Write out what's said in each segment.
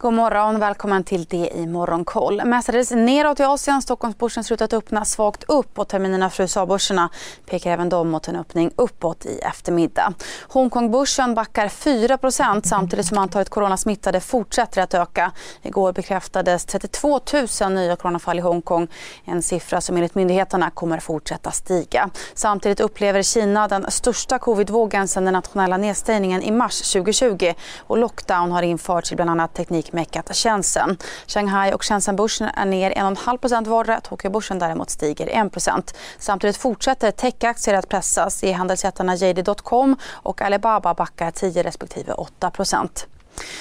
God morgon, välkommen till det i Morgonkoll. Mestadels neråt i Asien, Stockholmsbörsen slutat öppna svagt upp och terminerna för USA-börserna pekar även de mot en öppning uppåt i eftermiddag. Hongkongbörsen backar 4% samtidigt som antalet coronasmittade fortsätter att öka. Igår bekräftades 32 000 nya coronafall i Hongkong, en siffra som enligt myndigheterna kommer fortsätta stiga. Samtidigt upplever Kina den största covidvågen sedan den nationella nedstängningen i mars 2020 och lockdown har införts i bland annat teknik teknikmeckat Shenzhen. Shanghai och Shenzhenbörsen är ner 1,5% vardera. Tokyobörsen däremot stiger 1% Samtidigt fortsätter techaktier att pressas. E-handelsjättarna JD.com och Alibaba backar 10 respektive 8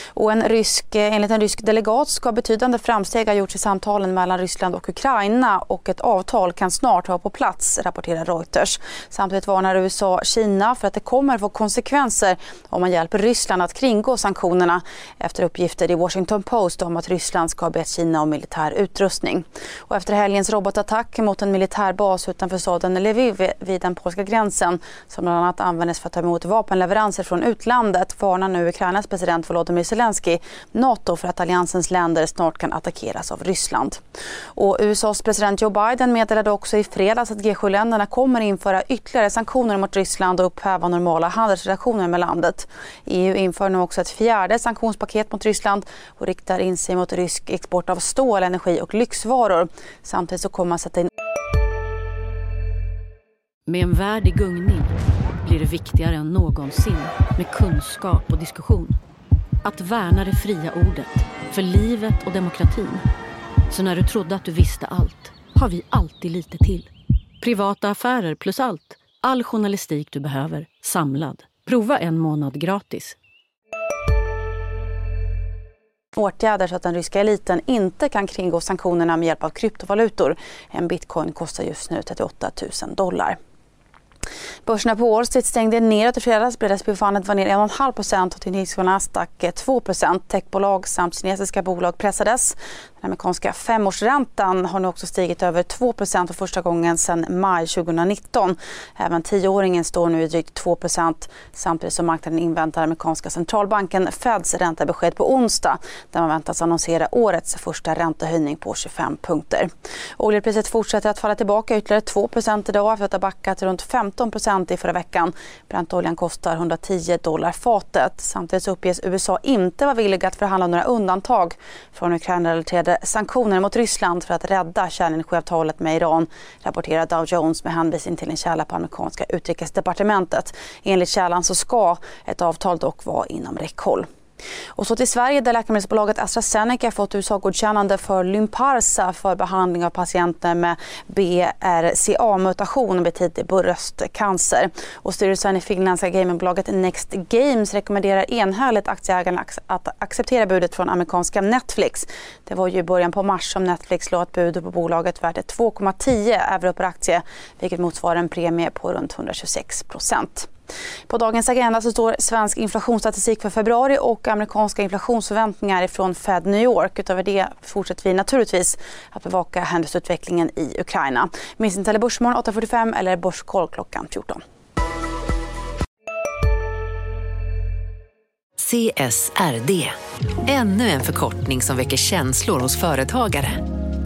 och en rysk, eh, enligt en rysk delegat ska betydande framsteg ha gjorts i samtalen mellan Ryssland och Ukraina och ett avtal kan snart vara på plats, rapporterar Reuters. Samtidigt varnar USA Kina för att det kommer få konsekvenser om man hjälper Ryssland att kringgå sanktionerna efter uppgifter i Washington Post om att Ryssland ska ha bett Kina om militär utrustning. Och efter helgens robotattack mot en militärbas utanför staden Lviv vid den polska gränsen som bland annat användes för att ta emot vapenleveranser från utlandet varnar nu Ukrainas president Volodymyr Volodymyr Zelensky Nato för att alliansens länder snart kan attackeras av Ryssland. Och USAs president Joe Biden meddelade också i fredags att G7-länderna kommer införa ytterligare sanktioner mot Ryssland och upphäva normala handelsrelationer med landet. EU inför nu också ett fjärde sanktionspaket mot Ryssland och riktar in sig mot rysk export av stål, energi och lyxvaror. Samtidigt så kommer man sätta in med en värld i gungning blir det viktigare än någonsin med kunskap och diskussion. Att värna det fria ordet, för livet och demokratin. Så när du trodde att du visste allt, har vi alltid lite till. Privata affärer plus allt. All journalistik du behöver, samlad. Prova en månad gratis. Åtgärder så att den ryska eliten inte kan kringgå sanktionerna med hjälp av kryptovalutor. En bitcoin kostar just nu 38 000 dollar. Börserna på Wall Street stängde neråt i fredags. Breda 500 var ner 1,5% och till stack 2% Techbolag samt kinesiska bolag pressades. Den amerikanska femårsräntan har nu också stigit över 2% för första gången sedan maj 2019. Även tioåringen står nu i drygt 2% samtidigt som marknaden inväntar amerikanska centralbanken Feds räntebesked på onsdag där man väntas annonsera årets första räntehöjning på 25 punkter. Oljepriset fortsätter att falla tillbaka ytterligare 2% idag efter att ha backat runt 15 i förra veckan. Brentoljan kostar 110 dollar fatet. Samtidigt uppges USA inte vara villiga att förhandla några undantag från Ukraina-relaterade sanktioner mot Ryssland för att rädda kärnenergiavtalet med Iran, rapporterar Dow Jones med hänvisning till en källa på amerikanska utrikesdepartementet. Enligt källan så ska ett avtal dock vara inom räckhåll. Och så till Sverige där läkemedelsbolaget AstraZeneca fått USA-godkännande för Lymparsa för behandling av patienter med BRCA-mutation vid tidig bröstcancer. Och styrelsen i finländska gamingbolaget Next Games rekommenderar enhälligt aktieägarna att acceptera budet från amerikanska Netflix. Det var ju i början på mars som Netflix lade ett bud på bolaget värt 2,10 euro per aktie vilket motsvarar en premie på runt 126 procent. På dagens agenda så står svensk inflationsstatistik för februari och amerikanska inflationsförväntningar från Fed New York. Utöver det fortsätter vi naturligtvis att bevaka händelseutvecklingen i Ukraina. Minns inte Börsmorgon 8.45 eller Börskoll klockan 14. CSRD, ännu en förkortning som väcker känslor hos företagare.